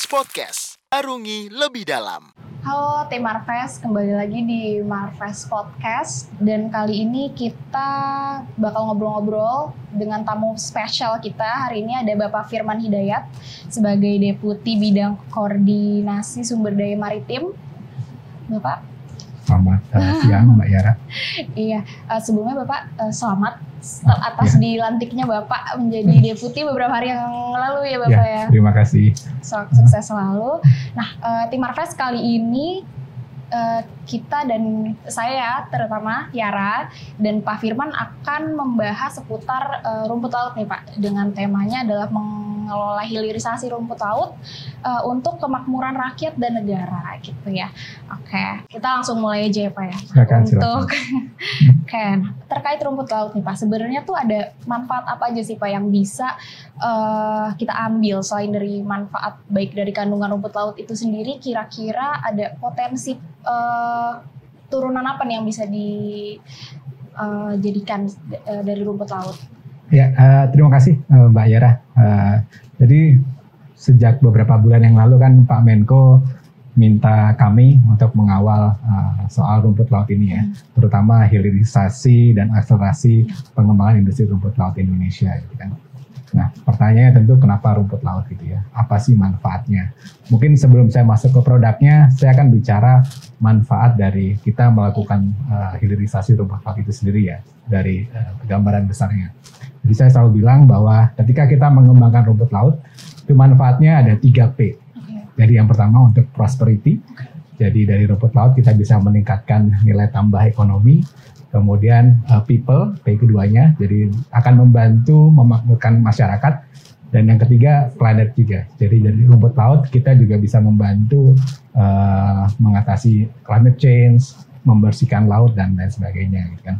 Marves Podcast. Arungi lebih dalam. Halo tim Marves, kembali lagi di Marves Podcast dan kali ini kita bakal ngobrol-ngobrol dengan tamu spesial kita. Hari ini ada Bapak Firman Hidayat sebagai Deputi Bidang Koordinasi Sumber Daya Maritim. Bapak, Selamat uh, siang Mbak Yara. iya uh, sebelumnya Bapak uh, selamat atas dilantiknya Bapak menjadi deputi beberapa hari yang lalu ya Bapak ya. ya. Terima kasih. Sukses selalu. Nah, uh, tim Marves kali ini uh, kita dan saya terutama Yara dan Pak Firman akan membahas seputar uh, rumput laut nih Pak dengan temanya adalah mengelola hilirisasi rumput laut uh, untuk kemakmuran rakyat dan negara gitu ya. Oke, kita langsung mulai aja ya Pak ya. Silakan, untuk nah, terkait rumput laut nih Pak, sebenarnya tuh ada manfaat apa aja sih Pak yang bisa uh, kita ambil selain dari manfaat baik dari kandungan rumput laut itu sendiri, kira-kira ada potensi uh, turunan apa nih yang bisa dijadikan uh, dari rumput laut? Ya, uh, terima kasih uh, Mbak Yara. Uh, jadi sejak beberapa bulan yang lalu kan Pak Menko minta kami untuk mengawal uh, soal rumput laut ini ya, terutama hilirisasi dan akselerasi pengembangan industri rumput laut Indonesia gitu kan. Nah, pertanyaannya tentu kenapa rumput laut gitu ya? Apa sih manfaatnya? Mungkin sebelum saya masuk ke produknya, saya akan bicara manfaat dari kita melakukan uh, hilirisasi rumput laut itu sendiri ya, dari uh, gambaran besarnya. Jadi saya selalu bilang bahwa ketika kita mengembangkan rumput laut, itu manfaatnya ada 3P. Jadi yang pertama untuk prosperity, jadi dari rumput laut kita bisa meningkatkan nilai tambah ekonomi, kemudian uh, people P keduanya jadi akan membantu memakmurkan masyarakat. Dan yang ketiga planet juga. Jadi dari rumput laut kita juga bisa membantu uh, mengatasi climate change membersihkan laut dan lain sebagainya gitu kan.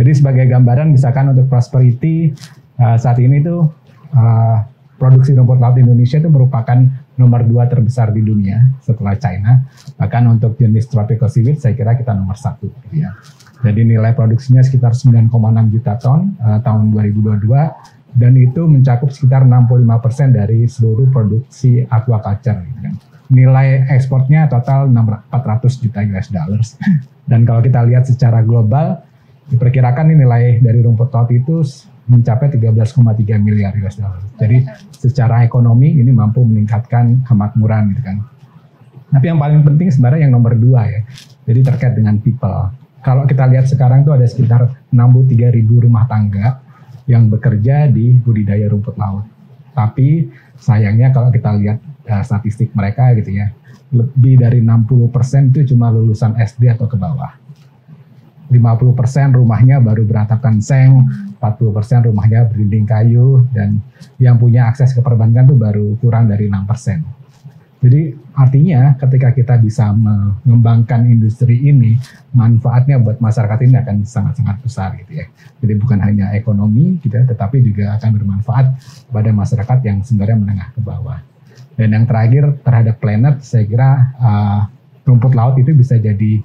Jadi sebagai gambaran misalkan untuk prosperity uh, saat ini tuh uh, produksi rumput laut Indonesia itu merupakan nomor dua terbesar di dunia setelah China bahkan untuk jenis tropical seaweed saya kira kita nomor satu gitu ya jadi nilai produksinya sekitar 9,6 juta ton uh, tahun 2022 dan itu mencakup sekitar 65% dari seluruh produksi aquaculture. Gitu kan. Nilai ekspornya total 400 juta US dollars. Dan kalau kita lihat secara global, diperkirakan nilai dari rumput laut itu mencapai 13,3 miliar US dollar. Jadi secara ekonomi ini mampu meningkatkan kemakmuran gitu kan. Tapi yang paling penting sebenarnya yang nomor dua ya. Jadi terkait dengan people kalau kita lihat sekarang tuh ada sekitar 63 ribu rumah tangga yang bekerja di budidaya rumput laut. Tapi sayangnya kalau kita lihat uh, statistik mereka gitu ya, lebih dari 60% itu cuma lulusan SD atau ke bawah. 50% rumahnya baru beratapkan seng, 40% rumahnya berdinding kayu, dan yang punya akses ke perbankan tuh baru kurang dari 6%. Jadi artinya ketika kita bisa mengembangkan industri ini, manfaatnya buat masyarakat ini akan sangat-sangat besar gitu ya. Jadi bukan hanya ekonomi gitu tetapi juga akan bermanfaat pada masyarakat yang sebenarnya menengah ke bawah. Dan yang terakhir terhadap planet, saya kira uh, rumput laut itu bisa jadi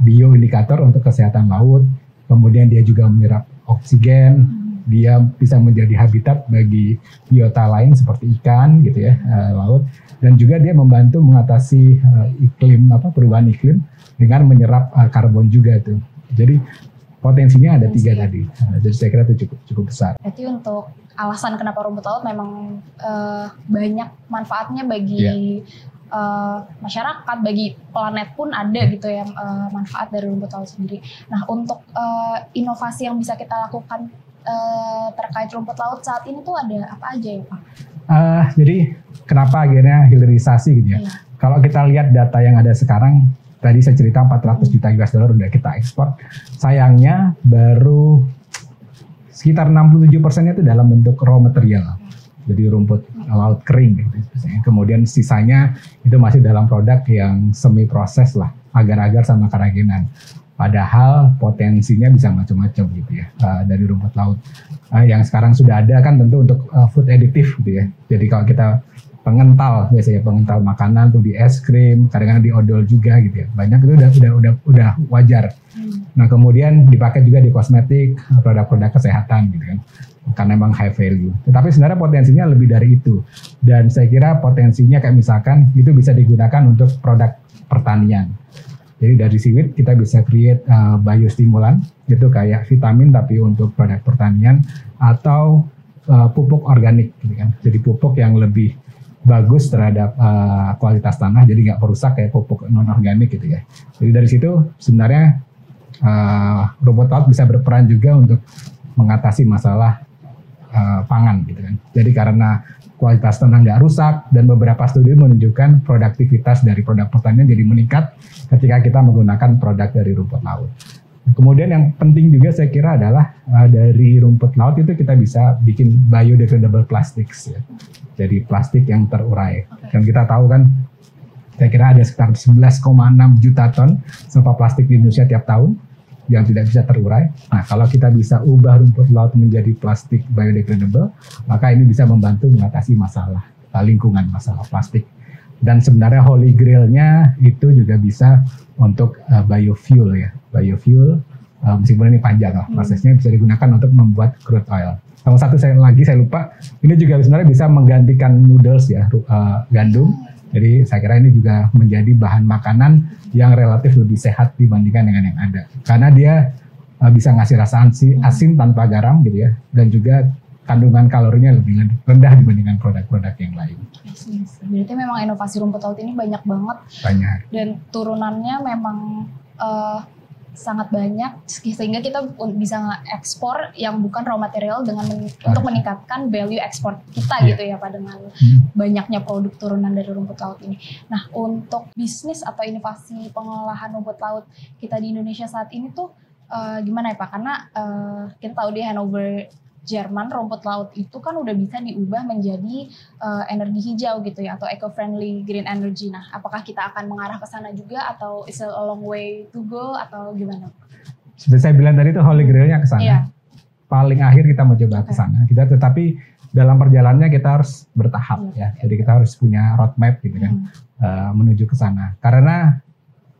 bioindikator untuk kesehatan laut. Kemudian dia juga menyerap oksigen, dia bisa menjadi habitat bagi biota lain seperti ikan gitu ya uh, laut dan juga dia membantu mengatasi uh, iklim apa perubahan iklim dengan menyerap uh, karbon juga tuh. Jadi potensinya ada tiga tadi. Uh, jadi saya kira itu cukup cukup besar. Jadi untuk alasan kenapa rumput laut memang uh, banyak manfaatnya bagi yeah. Uh, masyarakat bagi planet pun ada gitu ya uh, manfaat dari rumput laut sendiri. Nah untuk uh, inovasi yang bisa kita lakukan uh, terkait rumput laut saat ini tuh ada apa aja ya Pak? Uh, jadi kenapa akhirnya hilirisasi gitu ya? Iya. Kalau kita lihat data yang ada sekarang, tadi saya cerita 400 juta US dollar udah kita ekspor. Sayangnya baru sekitar 67 persennya itu dalam bentuk raw material. Jadi rumput laut kering gitu. Kemudian sisanya itu masih dalam produk yang semi proses lah, agar-agar sama kerajinan. Padahal potensinya bisa macam-macam gitu ya uh, dari rumput laut. Uh, yang sekarang sudah ada kan tentu untuk uh, food additive gitu ya. Jadi kalau kita pengental biasanya pengental makanan tuh di es krim, kadang-kadang di odol juga gitu ya. Banyak itu udah udah udah udah wajar. Nah kemudian dipakai juga di kosmetik, produk-produk kesehatan gitu kan. Karena memang high value. Tetapi sebenarnya potensinya lebih dari itu. Dan saya kira potensinya kayak misalkan itu bisa digunakan untuk produk pertanian. Jadi dari siwit kita bisa create uh, biostimulan itu kayak vitamin tapi untuk produk pertanian atau uh, pupuk organik gitu kan. Jadi pupuk yang lebih bagus terhadap uh, kualitas tanah jadi nggak perusak kayak pupuk non organik gitu ya. Jadi dari situ sebenarnya uh, robot laut bisa berperan juga untuk mengatasi masalah uh, pangan gitu kan. Jadi karena kualitas tanah nggak rusak dan beberapa studi menunjukkan produktivitas dari produk pertanian jadi meningkat ketika kita menggunakan produk dari rumput laut. Kemudian yang penting juga saya kira adalah uh, dari rumput laut itu kita bisa bikin biodegradable plastics ya. Jadi plastik yang terurai. Dan kita tahu kan saya kira ada sekitar 11,6 juta ton sampah plastik di Indonesia tiap tahun yang tidak bisa terurai. Nah, kalau kita bisa ubah rumput laut menjadi plastik biodegradable, maka ini bisa membantu mengatasi masalah uh, lingkungan, masalah plastik. Dan sebenarnya holy grailnya itu juga bisa untuk uh, biofuel ya, biofuel. Uh, meskipun ini panjang lah prosesnya bisa digunakan untuk membuat crude oil. Sama satu saya lagi saya lupa, ini juga sebenarnya bisa menggantikan noodles ya, uh, gandum. Jadi saya kira ini juga menjadi bahan makanan yang relatif lebih sehat dibandingkan dengan yang ada. Karena dia uh, bisa ngasih rasa asin, asin tanpa garam gitu ya, dan juga kandungan kalorinya lebih rendah dibandingkan produk-produk yang lain. Yes, yes. Berarti memang inovasi rumput laut ini banyak banget Banyak. dan turunannya memang eh, sangat banyak sehingga kita bisa ekspor yang bukan raw material dengan men- untuk meningkatkan value ekspor kita Iya. gitu ya Pak dengan Hmm. banyaknya produk turunan dari rumput laut ini. Nah, untuk bisnis atau inovasi pengolahan rumput laut kita di Indonesia saat ini tuh eh, gimana ya Pak? Karena eh, kita tahu di Hanover Jerman rumput laut itu kan udah bisa diubah menjadi eh, energi hijau gitu ya atau eco-friendly green energy. Nah, apakah kita akan mengarah ke sana juga atau is a long way to go atau gimana? Seperti saya bilang tadi itu holy grailnya ke sana. Iya. Paling akhir kita mau coba ke sana. Kita tetapi dalam perjalanannya kita harus bertahap Iya. ya. Jadi kita harus punya roadmap gitu kan Hmm. eh, menuju ke sana. Karena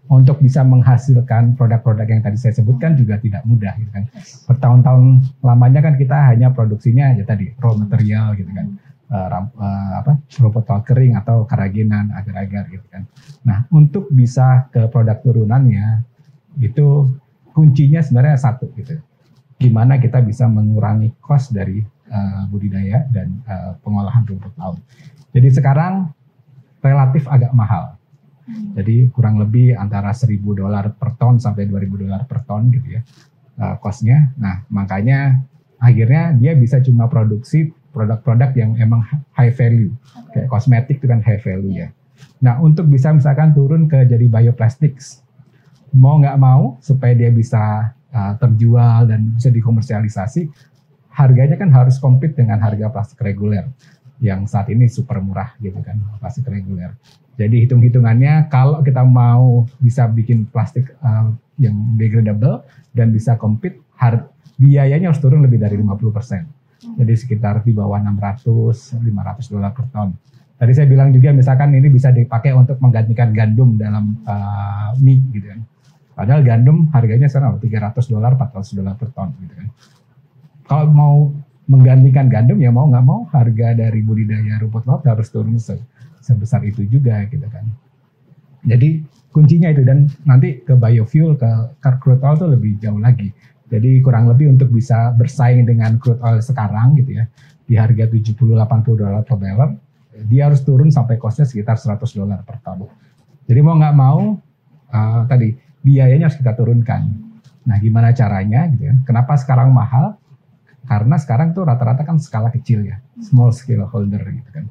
untuk bisa menghasilkan produk-produk yang tadi saya sebutkan juga tidak mudah gitu kan. Bertahun-tahun lamanya kan kita hanya produksinya ya tadi raw material gitu kan. Ram- eh, apa rumput kering atau kerajinan agar-agar gitu kan. Nah, untuk bisa ke produk turunannya itu kuncinya sebenarnya satu gitu. Gimana kita bisa mengurangi cost dari eh, budidaya dan eh, pengolahan rumput laut. Jadi sekarang relatif agak mahal. Hmm. Jadi kurang lebih antara 1000 dolar per ton sampai 2000 dolar per ton gitu ya uh, costnya. Nah makanya akhirnya dia bisa cuma produksi produk-produk yang emang high value. Oke. Kayak kosmetik itu kan high value ya. Nah untuk bisa misalkan turun ke jadi bioplastics, mau nggak mau supaya dia bisa uh, terjual dan bisa dikomersialisasi, harganya kan harus compete dengan harga plastik reguler yang saat ini super murah gitu kan plastik reguler. Jadi hitung-hitungannya kalau kita mau bisa bikin plastik uh, yang degradable dan bisa compete, har- biayanya harus turun lebih dari 50%. Jadi sekitar di bawah 600, 500 dolar per ton. Tadi saya bilang juga misalkan ini bisa dipakai untuk menggantikan gandum dalam uh, mie gitu kan. Padahal gandum harganya sekarang 300 dolar, 400 dolar per ton gitu kan. Kalau mau menggantikan gandum ya mau nggak mau harga dari budidaya rumput laut harus turun se- sebesar itu juga gitu kan. Jadi kuncinya itu dan nanti ke biofuel ke, crude oil itu lebih jauh lagi. Jadi kurang lebih untuk bisa bersaing dengan crude oil sekarang gitu ya di harga 70-80 dolar per barrel, dia harus turun sampai costnya sekitar 100 dolar per ton. Jadi mau nggak mau uh, tadi biayanya harus kita turunkan. Nah gimana caranya gitu ya? Kenapa sekarang mahal? Karena sekarang tuh rata-rata kan skala kecil ya, small scale holder gitu kan.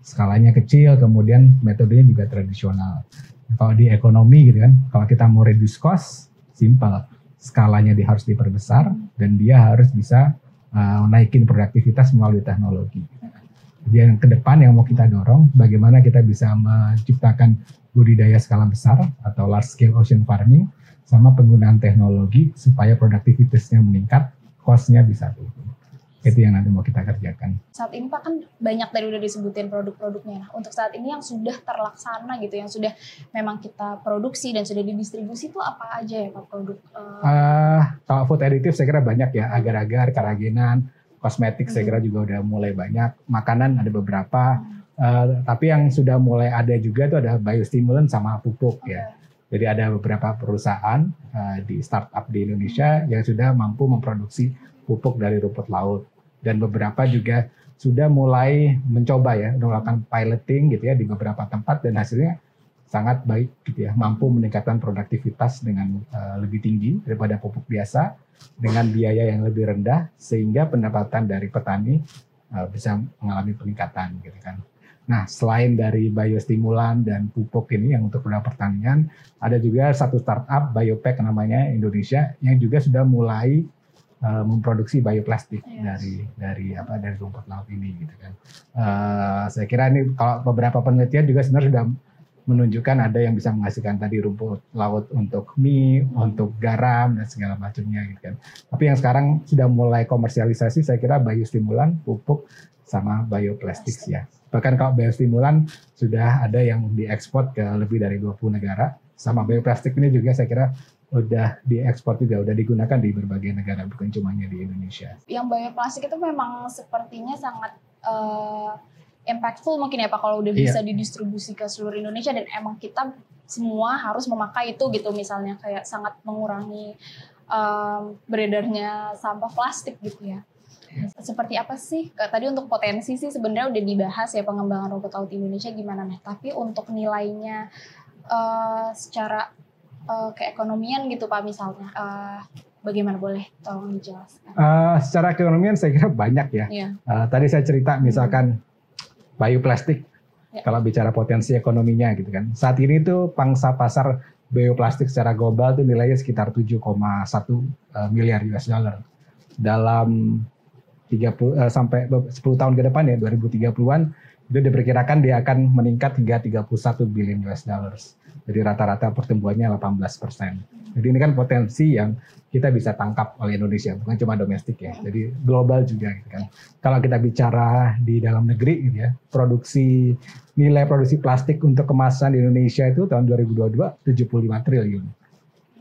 Skalanya kecil, kemudian metodenya juga tradisional. Kalau di ekonomi gitu kan, kalau kita mau reduce cost, simple. Skalanya dia harus diperbesar dan dia harus bisa uh, naikin produktivitas melalui teknologi. Jadi yang ke depan yang mau kita dorong, bagaimana kita bisa menciptakan budidaya skala besar atau large scale ocean farming sama penggunaan teknologi supaya produktivitasnya meningkat, cost-nya bisa turun. Itu yang nanti mau kita kerjakan. Saat ini Pak kan banyak tadi udah disebutin produk-produknya. Nah, untuk saat ini yang sudah terlaksana gitu, yang sudah memang kita produksi dan sudah didistribusi itu apa aja ya Pak produk? Eh, kalau food additive saya kira banyak ya, agar-agar, kerajinan, kosmetik saya kira juga udah mulai banyak, makanan ada beberapa, uh, tapi yang sudah mulai ada juga itu ada biostimulan sama pupuk ya. Jadi ada beberapa perusahaan uh, di startup di Indonesia yang sudah mampu memproduksi pupuk dari rumput laut dan beberapa juga sudah mulai mencoba ya melakukan piloting gitu ya di beberapa tempat dan hasilnya sangat baik gitu ya, mampu meningkatkan produktivitas dengan uh, lebih tinggi daripada pupuk biasa dengan biaya yang lebih rendah sehingga pendapatan dari petani uh, bisa mengalami peningkatan gitu kan. Nah, selain dari biostimulan dan pupuk ini yang untuk produk pertanian, ada juga satu startup biopek namanya Indonesia yang juga sudah mulai uh, memproduksi bioplastik yes. dari dari apa dari rumput laut ini gitu kan. Uh, saya kira ini kalau beberapa penelitian juga sebenarnya sudah menunjukkan ada yang bisa menghasilkan tadi rumput laut untuk mie, untuk garam dan segala macamnya gitu kan. Tapi yang sekarang sudah mulai komersialisasi saya kira biostimulan, pupuk sama bioplastik ya. Bahkan kalau biostimulan sudah ada yang diekspor ke lebih dari 20 negara. Sama bioplastik ini juga saya kira udah diekspor juga, udah digunakan di berbagai negara, bukan cuma di Indonesia. Yang bioplastik itu memang sepertinya sangat uh, impactful mungkin ya Pak kalau udah iya. bisa didistribusi ke seluruh Indonesia dan emang kita semua harus memakai itu gitu misalnya kayak sangat mengurangi um, beredarnya sampah plastik gitu ya. Iya. Seperti apa sih? Tadi untuk potensi sih sebenarnya udah dibahas ya pengembangan rumput laut Indonesia gimana nih. Tapi untuk nilainya uh, secara uh, keekonomian gitu Pak misalnya, uh, bagaimana boleh tolong dijelaskan? Uh, secara keekonomian saya kira banyak ya. Yeah. Uh, tadi saya cerita misalkan hmm bioplastik ya. kalau bicara potensi ekonominya gitu kan. Saat ini tuh pangsa pasar bioplastik secara global tuh nilainya sekitar 7,1 uh, miliar US dollar. Dalam 30 uh, sampai 10 tahun ke depan ya 2030-an itu diperkirakan dia akan meningkat hingga 31 billion US dollars. Jadi rata-rata pertumbuhannya 18 persen. Jadi ini kan potensi yang kita bisa tangkap oleh Indonesia, bukan cuma domestik ya. Jadi global juga gitu kan. Kalau kita bicara di dalam negeri gitu ya, produksi nilai produksi plastik untuk kemasan di Indonesia itu tahun 2022 75 triliun.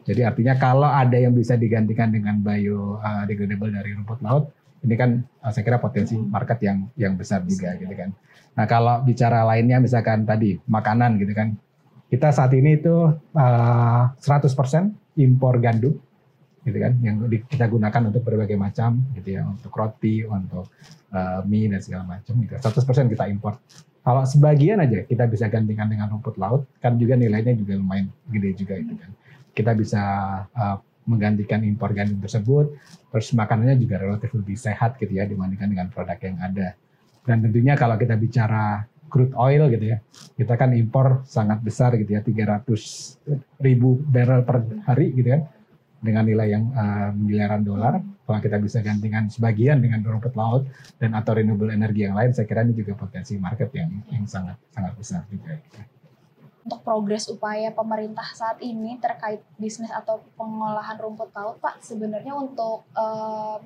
Jadi artinya kalau ada yang bisa digantikan dengan bio uh, degradable dari rumput laut, ini kan uh, saya kira potensi market yang yang besar juga gitu kan. Nah kalau bicara lainnya misalkan tadi makanan gitu kan, kita saat ini itu uh, 100% impor gandum gitu kan yang kita gunakan untuk berbagai macam gitu ya untuk roti untuk uh, mie dan segala macam gitu. 100% kita impor. Kalau sebagian aja kita bisa gantikan dengan rumput laut kan juga nilainya juga lumayan gede juga itu kan. Kita bisa uh, menggantikan impor gandum tersebut terus makanannya juga relatif lebih sehat gitu ya dibandingkan dengan produk yang ada dan tentunya kalau kita bicara crude oil gitu ya. Kita kan impor sangat besar gitu ya, 300 ribu barrel per hari gitu ya. Dengan nilai yang uh, miliaran dolar, kalau kita bisa gantikan sebagian dengan rumput laut dan atau renewable energi yang lain, saya kira ini juga potensi market yang yang sangat sangat besar juga. Gitu. Untuk progres upaya pemerintah saat ini terkait bisnis atau pengolahan rumput laut, Pak, sebenarnya untuk uh,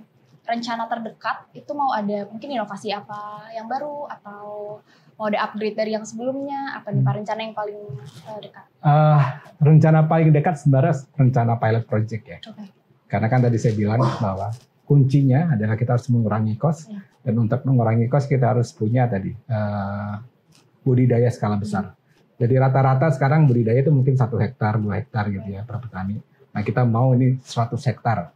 rencana terdekat itu mau ada mungkin inovasi apa yang baru atau mau ada upgrade dari yang sebelumnya apa nih pak rencana yang paling uh, dekat? Uh, rencana paling dekat sebenarnya rencana pilot project ya. Okay. Karena kan tadi saya bilang bahwa kuncinya adalah kita harus mengurangi cost yeah. dan untuk mengurangi cost kita harus punya tadi uh, budidaya skala besar. Hmm. Jadi rata-rata sekarang budidaya itu mungkin satu hektar, dua hektar gitu ya per petani. Nah kita mau ini 100 hektar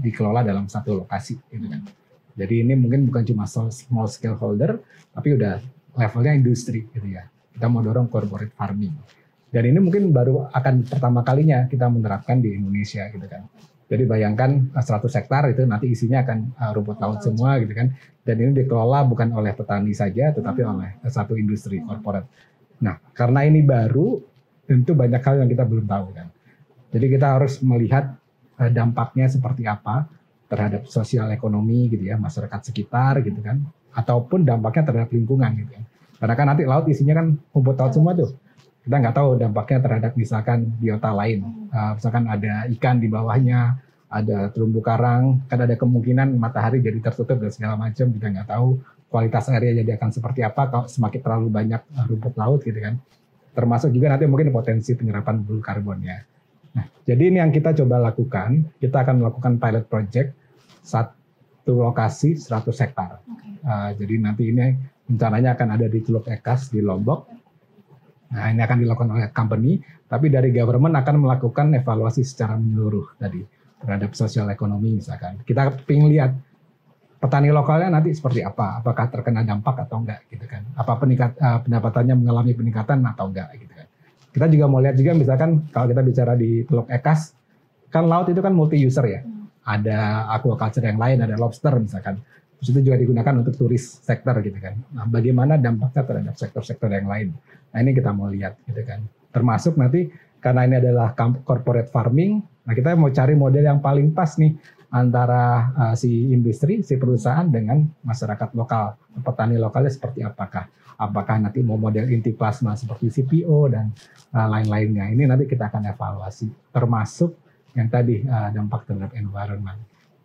dikelola dalam satu lokasi gitu kan. Jadi ini mungkin bukan cuma small scale holder, tapi udah levelnya industri gitu ya. Kita mau dorong corporate farming. Dan ini mungkin baru akan pertama kalinya kita menerapkan di Indonesia gitu kan. Jadi bayangkan 100 hektar itu nanti isinya akan uh, rumput laut semua gitu kan. Dan ini dikelola bukan oleh petani saja tetapi hmm. oleh satu industri corporate. Nah, karena ini baru tentu banyak hal yang kita belum tahu kan. Jadi kita harus melihat uh, dampaknya seperti apa terhadap sosial ekonomi gitu ya, masyarakat sekitar gitu kan ataupun dampaknya terhadap lingkungan gitu ya. Karena kan nanti laut isinya kan rumput laut semua tuh. Kita nggak tahu dampaknya terhadap misalkan biota lain. Uh, misalkan ada ikan di bawahnya, ada terumbu karang, kan ada kemungkinan matahari jadi tertutup dan segala macam. Kita nggak tahu kualitas airnya jadi akan seperti apa kalau semakin terlalu banyak uh, rumput laut gitu kan. Termasuk juga nanti mungkin potensi penyerapan blue carbon ya. Nah, jadi ini yang kita coba lakukan. Kita akan melakukan pilot project satu lokasi 100 hektar. Oke. Uh, jadi nanti ini rencananya akan ada di Teluk Ekas di Lombok. Nah ini akan dilakukan oleh company, tapi dari government akan melakukan evaluasi secara menyeluruh tadi terhadap sosial ekonomi misalkan. Kita ingin lihat petani lokalnya nanti seperti apa, apakah terkena dampak atau enggak gitu kan. Apa peningkat, uh, pendapatannya mengalami peningkatan atau enggak gitu kan. Kita juga mau lihat juga misalkan kalau kita bicara di Teluk Ekas, kan laut itu kan multi user ya. Hmm. Ada aquaculture yang lain, ada lobster misalkan. Terus itu juga digunakan untuk turis sektor gitu kan. Nah, bagaimana dampaknya terhadap sektor-sektor yang lain? Nah, ini kita mau lihat gitu kan. Termasuk nanti karena ini adalah corporate farming, nah kita mau cari model yang paling pas nih antara uh, si industri, si perusahaan dengan masyarakat lokal, petani lokalnya seperti apakah? Apakah nanti mau model inti plasma seperti CPO dan uh, lain-lainnya? Ini nanti kita akan evaluasi, termasuk yang tadi uh, dampak terhadap environment.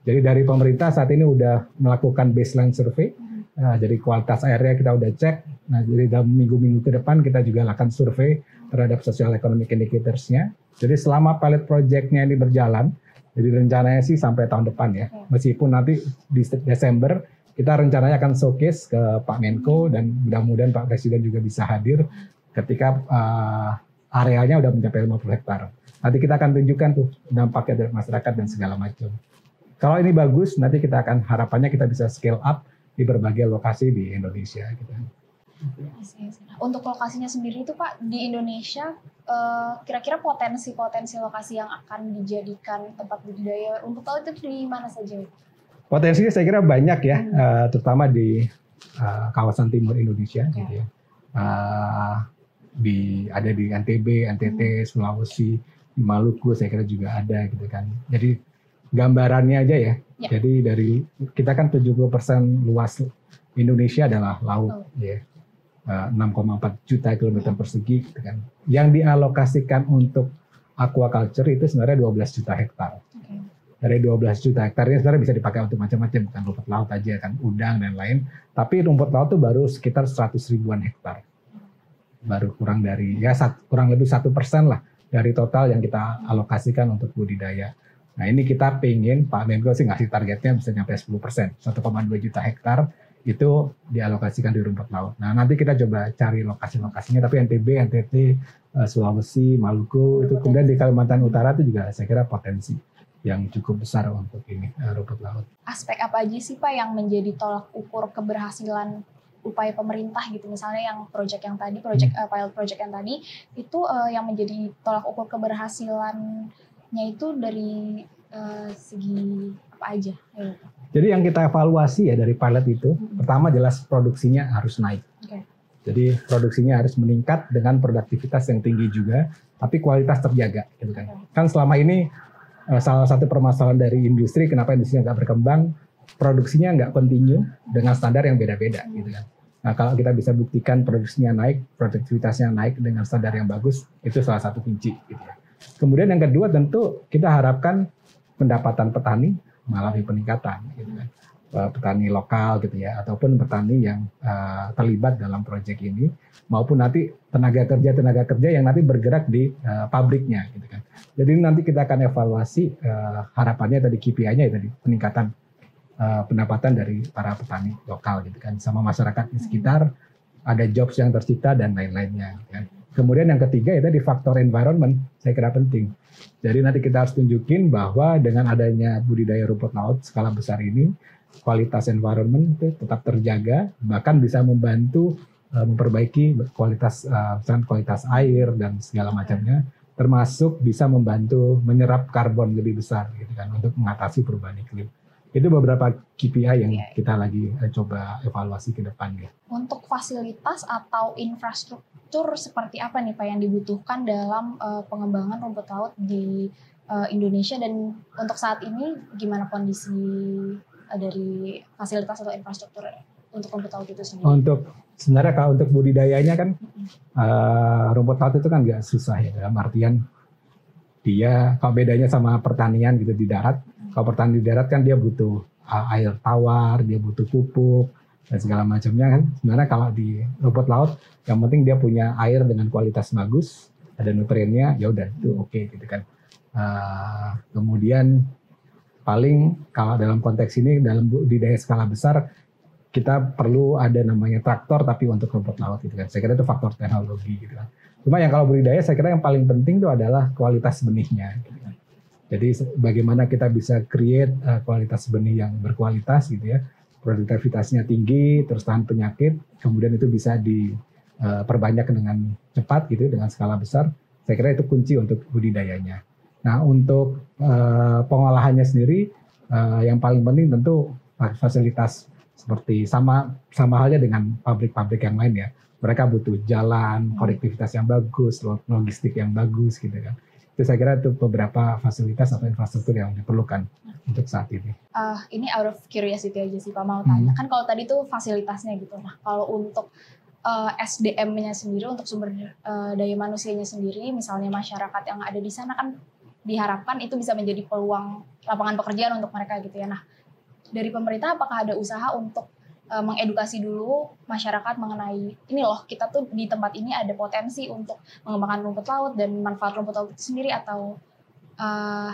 Jadi dari pemerintah saat ini udah melakukan baseline survey, Nah, jadi kualitas airnya kita udah cek. Nah, jadi dalam minggu-minggu ke depan kita juga akan survei terhadap social economic indicators-nya. Jadi selama pilot project-nya ini berjalan, jadi rencananya sih sampai tahun depan ya. Meskipun nanti di Desember kita rencananya akan showcase ke Pak Menko dan mudah-mudahan Pak Presiden juga bisa hadir ketika uh, arealnya udah mencapai 50 hektar. Nanti kita akan tunjukkan tuh dampaknya dari masyarakat dan segala macam. Kalau ini bagus, nanti kita akan harapannya kita bisa scale up di berbagai lokasi di Indonesia gitu. I see, I see. Untuk lokasinya sendiri itu Pak di Indonesia eh, kira-kira potensi-potensi lokasi yang akan dijadikan tempat budidaya rumput laut itu di mana saja? Potensinya saya kira banyak ya, Hmm. eh, terutama di eh, kawasan timur Indonesia Oke. gitu ya. Di ada di NTB, NTT, Hmm. Sulawesi, Maluku saya kira juga ada gitu kan. Jadi gambarannya aja ya. Ya. Jadi dari kita kan 70% luas Indonesia adalah laut ya. Eh, 6,4 juta kilometer persegi kan. Yang dialokasikan untuk aquaculture itu sebenarnya 12 juta hektar. Dari 12 juta hektar ini sebenarnya bisa dipakai untuk macam-macam bukan rumput laut aja kan udang dan lain. Tapi rumput laut itu baru sekitar 100 ribuan hektar. Baru kurang dari ya sat- kurang lebih satu persen lah dari total yang kita alokasikan untuk budidaya. Nah ini kita pengen Pak Menko sih ngasih targetnya bisa nyampe 10 persen 1,2 juta hektar itu dialokasikan di rumput laut. Nah nanti kita coba cari lokasi-lokasinya. Tapi NTB, NTT, eh, Sulawesi, Maluku itu kemudian di Kalimantan Utara itu juga saya kira potensi yang cukup besar untuk ini eh, rumput laut. Aspek apa aja sih Pak yang menjadi tolak ukur keberhasilan upaya pemerintah gitu misalnya yang project yang tadi project eh, pilot project yang tadi itu eh, yang menjadi tolak ukur keberhasilannya itu dari eh, segi apa aja ya, Pak? Jadi yang kita evaluasi ya dari pilot itu, Hmm. pertama jelas produksinya harus naik. Oke. Jadi produksinya harus meningkat dengan produktivitas yang tinggi juga, tapi kualitas terjaga, gitu kan. Oke. Kan selama ini eh, salah satu permasalahan dari industri, kenapa industri nggak berkembang, produksinya nggak continue dengan standar yang beda-beda, Hmm. gitu kan. Nah kalau kita bisa buktikan produksinya naik, produktivitasnya naik dengan standar yang bagus, itu salah satu kunci, gitu ya. Kemudian yang kedua tentu kita harapkan pendapatan petani mengalami peningkatan gitu kan. Eh, petani lokal gitu ya ataupun petani yang eh, terlibat dalam proyek ini maupun nanti tenaga kerja tenaga kerja yang nanti bergerak di eh, pabriknya gitu kan. Jadi nanti kita akan evaluasi eh, harapannya tadi KPI-nya ya tadi peningkatan eh, pendapatan dari para petani lokal gitu kan sama masyarakat di sekitar ada jobs yang tercipta dan lain-lainnya gitu kan. Kemudian yang ketiga itu di faktor environment saya kira penting. Jadi nanti kita harus tunjukin bahwa dengan adanya budidaya rumput laut skala besar ini, kualitas environment itu tetap terjaga, bahkan bisa membantu uh, memperbaiki kualitas uh, kualitas air dan segala macamnya, termasuk bisa membantu menyerap karbon lebih besar gitu kan untuk mengatasi perubahan iklim. Itu beberapa KPI yang Iya. kita lagi uh, coba evaluasi ke depan ya. Untuk fasilitas atau infrastruktur seperti apa nih Pak yang dibutuhkan dalam eh, pengembangan rumput laut di eh, Indonesia dan untuk saat ini gimana kondisi eh, dari fasilitas atau infrastruktur untuk rumput laut itu sendiri? Untuk sebenarnya kalau untuk budidayanya kan eh, rumput laut itu kan nggak susah ya dalam artian dia kalau bedanya sama pertanian gitu di darat kalau pertanian di darat kan dia butuh uh, air tawar dia butuh pupuk dan segala macamnya kan sebenarnya kalau di rumput laut yang penting dia punya air dengan kualitas bagus ada nutriennya ya udah itu oke gitu kan Uh, kemudian paling kalau dalam konteks ini dalam budidaya skala besar kita perlu ada namanya traktor tapi untuk rumput laut gitu kan. Saya kira itu faktor teknologi gitu kan. Cuma yang kalau budidaya saya kira yang paling penting itu adalah kualitas benihnya. Gitu kan. Jadi bagaimana kita bisa create uh, kualitas benih yang berkualitas gitu ya, produktivitasnya tinggi, terus tahan penyakit, kemudian itu bisa diperbanyak uh, dengan cepat gitu dengan skala besar. Saya kira itu kunci untuk budidayanya. Nah untuk uh, pengolahannya sendiri uh, yang paling penting tentu fasilitas seperti sama sama halnya dengan pabrik-pabrik yang lain ya. Mereka butuh jalan, hmm. konektivitas yang bagus, logistik yang bagus gitu kan. Itu saya kira itu beberapa fasilitas atau infrastruktur yang diperlukan untuk saat ini. Uh, ini out of curiosity aja sih Pak mau tanya. Hmm. Kan kalau tadi tuh fasilitasnya gitu. Nah kalau untuk uh, eh, SDM-nya sendiri, untuk sumber uh, daya manusianya sendiri, misalnya masyarakat yang ada di sana kan diharapkan itu bisa menjadi peluang lapangan pekerjaan untuk mereka gitu ya. Nah dari pemerintah apakah ada usaha untuk uh, mengedukasi dulu masyarakat mengenai ini loh kita tuh di tempat ini ada potensi untuk mengembangkan rumput laut dan manfaat rumput laut itu sendiri atau uh,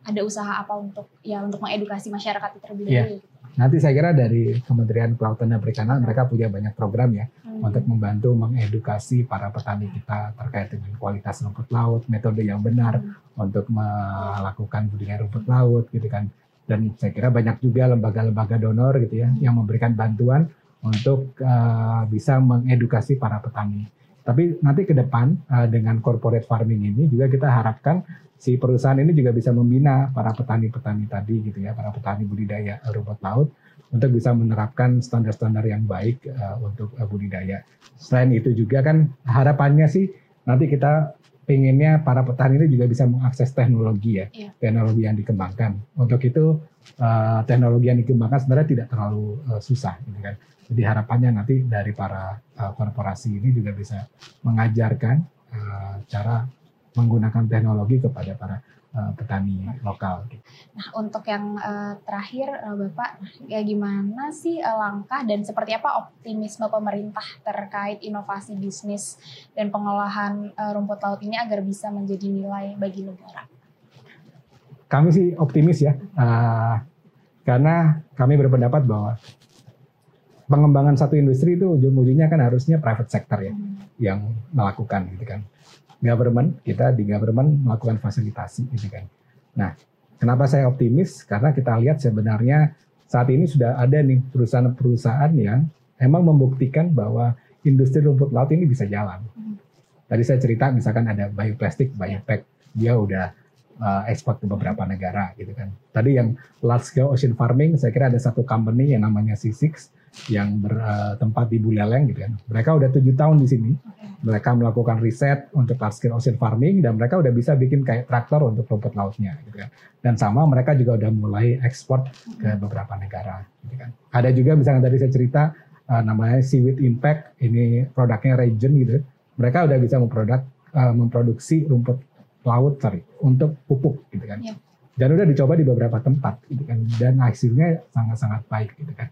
ada usaha apa untuk ya untuk mengedukasi masyarakat terlebih iya. dahulu? Yeah. Nanti saya kira dari Kementerian Kelautan dan Perikanan mereka punya banyak program ya hmm. untuk membantu mengedukasi para petani kita terkait dengan kualitas rumput laut, metode yang benar hmm. untuk melakukan budidaya rumput laut gitu kan dan saya kira banyak juga lembaga-lembaga donor gitu ya yang memberikan bantuan untuk uh, bisa mengedukasi para petani. Tapi nanti ke depan uh, dengan corporate farming ini juga kita harapkan si perusahaan ini juga bisa membina para petani-petani tadi gitu ya, para petani budidaya rumput laut untuk bisa menerapkan standar-standar yang baik uh, untuk uh, budidaya. Selain itu juga kan harapannya sih nanti kita pengennya para petani ini juga bisa mengakses teknologi ya, yeah. teknologi yang dikembangkan. Untuk itu uh, teknologi yang dikembangkan sebenarnya tidak terlalu uh, susah, gitu kan. Jadi harapannya nanti dari para uh, korporasi ini juga bisa mengajarkan uh, cara menggunakan teknologi kepada para uh, petani lokal. Nah, untuk yang uh, terakhir, uh, Bapak, ya gimana sih uh, langkah dan seperti apa optimisme pemerintah terkait inovasi bisnis dan pengolahan uh, rumput laut ini agar bisa menjadi nilai bagi negara? Kami sih optimis ya, uh, karena kami berpendapat bahwa pengembangan satu industri itu ujung-ujungnya kan harusnya private sector ya hmm. yang melakukan gitu kan government kita di government melakukan fasilitasi gitu kan. Nah, kenapa saya optimis? Karena kita lihat sebenarnya saat ini sudah ada nih perusahaan-perusahaan yang emang membuktikan bahwa industri rumput laut ini bisa jalan. Tadi saya cerita misalkan ada bioplastik, biopack, dia udah uh, ekspor ke beberapa negara gitu kan. Tadi yang large scale ocean farming, saya kira ada satu company yang namanya C6 yang bertempat di Buleleng gitu kan. Mereka udah tujuh tahun di sini. Mereka melakukan riset untuk large scale ocean farming dan mereka udah bisa bikin kayak traktor untuk rumput lautnya gitu kan. Dan sama mereka juga udah mulai ekspor ke beberapa negara gitu kan. Ada juga misalnya tadi saya cerita uh, namanya Seaweed Impact, ini produknya Region gitu. Mereka udah bisa memproduk uh, memproduksi rumput laut sorry untuk pupuk gitu kan. Yeah. Dan udah dicoba di beberapa tempat gitu kan dan hasilnya sangat-sangat baik gitu kan.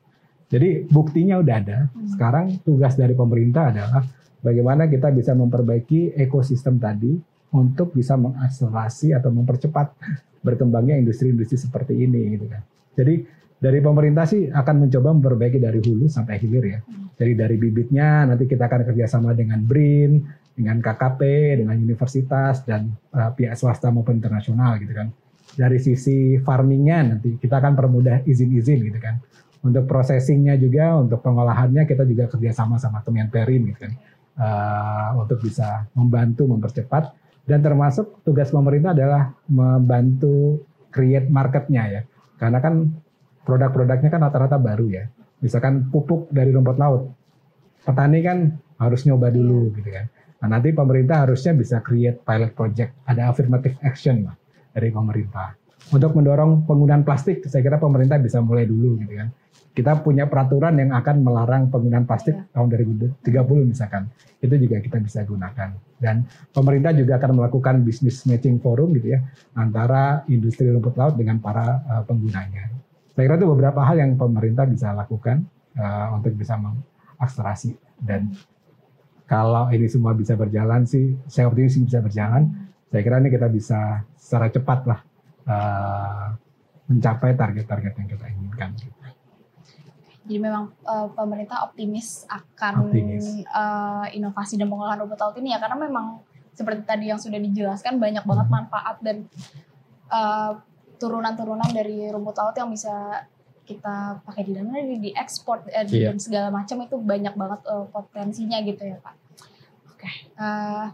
Jadi buktinya udah ada. Hmm. Sekarang tugas dari pemerintah adalah bagaimana kita bisa memperbaiki ekosistem tadi untuk bisa mengakselerasi atau mempercepat berkembangnya industri-industri seperti ini gitu kan. Jadi dari pemerintah sih akan mencoba memperbaiki dari hulu sampai hilir ya. Hmm. Jadi dari bibitnya nanti kita akan kerjasama dengan BRIN, dengan KKP, dengan universitas dan uh, pihak swasta maupun internasional gitu kan. Dari sisi farmingnya nanti kita akan permudah izin-izin gitu kan untuk processingnya juga, untuk pengolahannya kita juga kerjasama sama Kemenperin gitu kan, uh, untuk bisa membantu mempercepat. Dan termasuk tugas pemerintah adalah membantu create marketnya ya, karena kan produk-produknya kan rata-rata baru ya, misalkan pupuk dari rumput laut, petani kan harus nyoba dulu gitu kan. Nah nanti pemerintah harusnya bisa create pilot project, ada affirmative action lah dari pemerintah. Untuk mendorong penggunaan plastik, saya kira pemerintah bisa mulai dulu gitu kan kita punya peraturan yang akan melarang penggunaan plastik ya. tahun 2030 misalkan. Itu juga kita bisa gunakan. Dan pemerintah juga akan melakukan business matching forum gitu ya antara industri rumput laut dengan para uh, penggunanya. Saya kira itu beberapa hal yang pemerintah bisa lakukan uh, untuk bisa mengakselerasi dan kalau ini semua bisa berjalan sih, saya optimis bisa berjalan. Saya kira ini kita bisa secara cepat lah uh, mencapai target-target yang kita inginkan. Jadi memang uh, pemerintah optimis akan Optimis. uh, inovasi dan pengolahan rumput laut ini ya karena memang seperti tadi yang sudah dijelaskan banyak banget manfaat dan uh, turunan-turunan dari rumput laut yang bisa kita pakai di dalam negeri, di ekspor eh, Iya. dan segala macam itu banyak banget uh, potensinya gitu ya Pak. Oke, uh,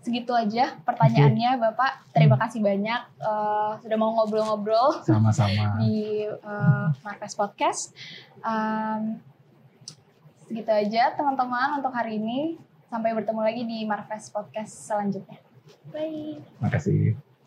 segitu aja pertanyaannya Bapak. Terima kasih banyak uh, sudah mau ngobrol-ngobrol Sama-sama. di uh, Marves Podcast. Um, segitu aja teman-teman untuk hari ini. Sampai bertemu lagi di Marves Podcast selanjutnya. Bye. Terima kasih.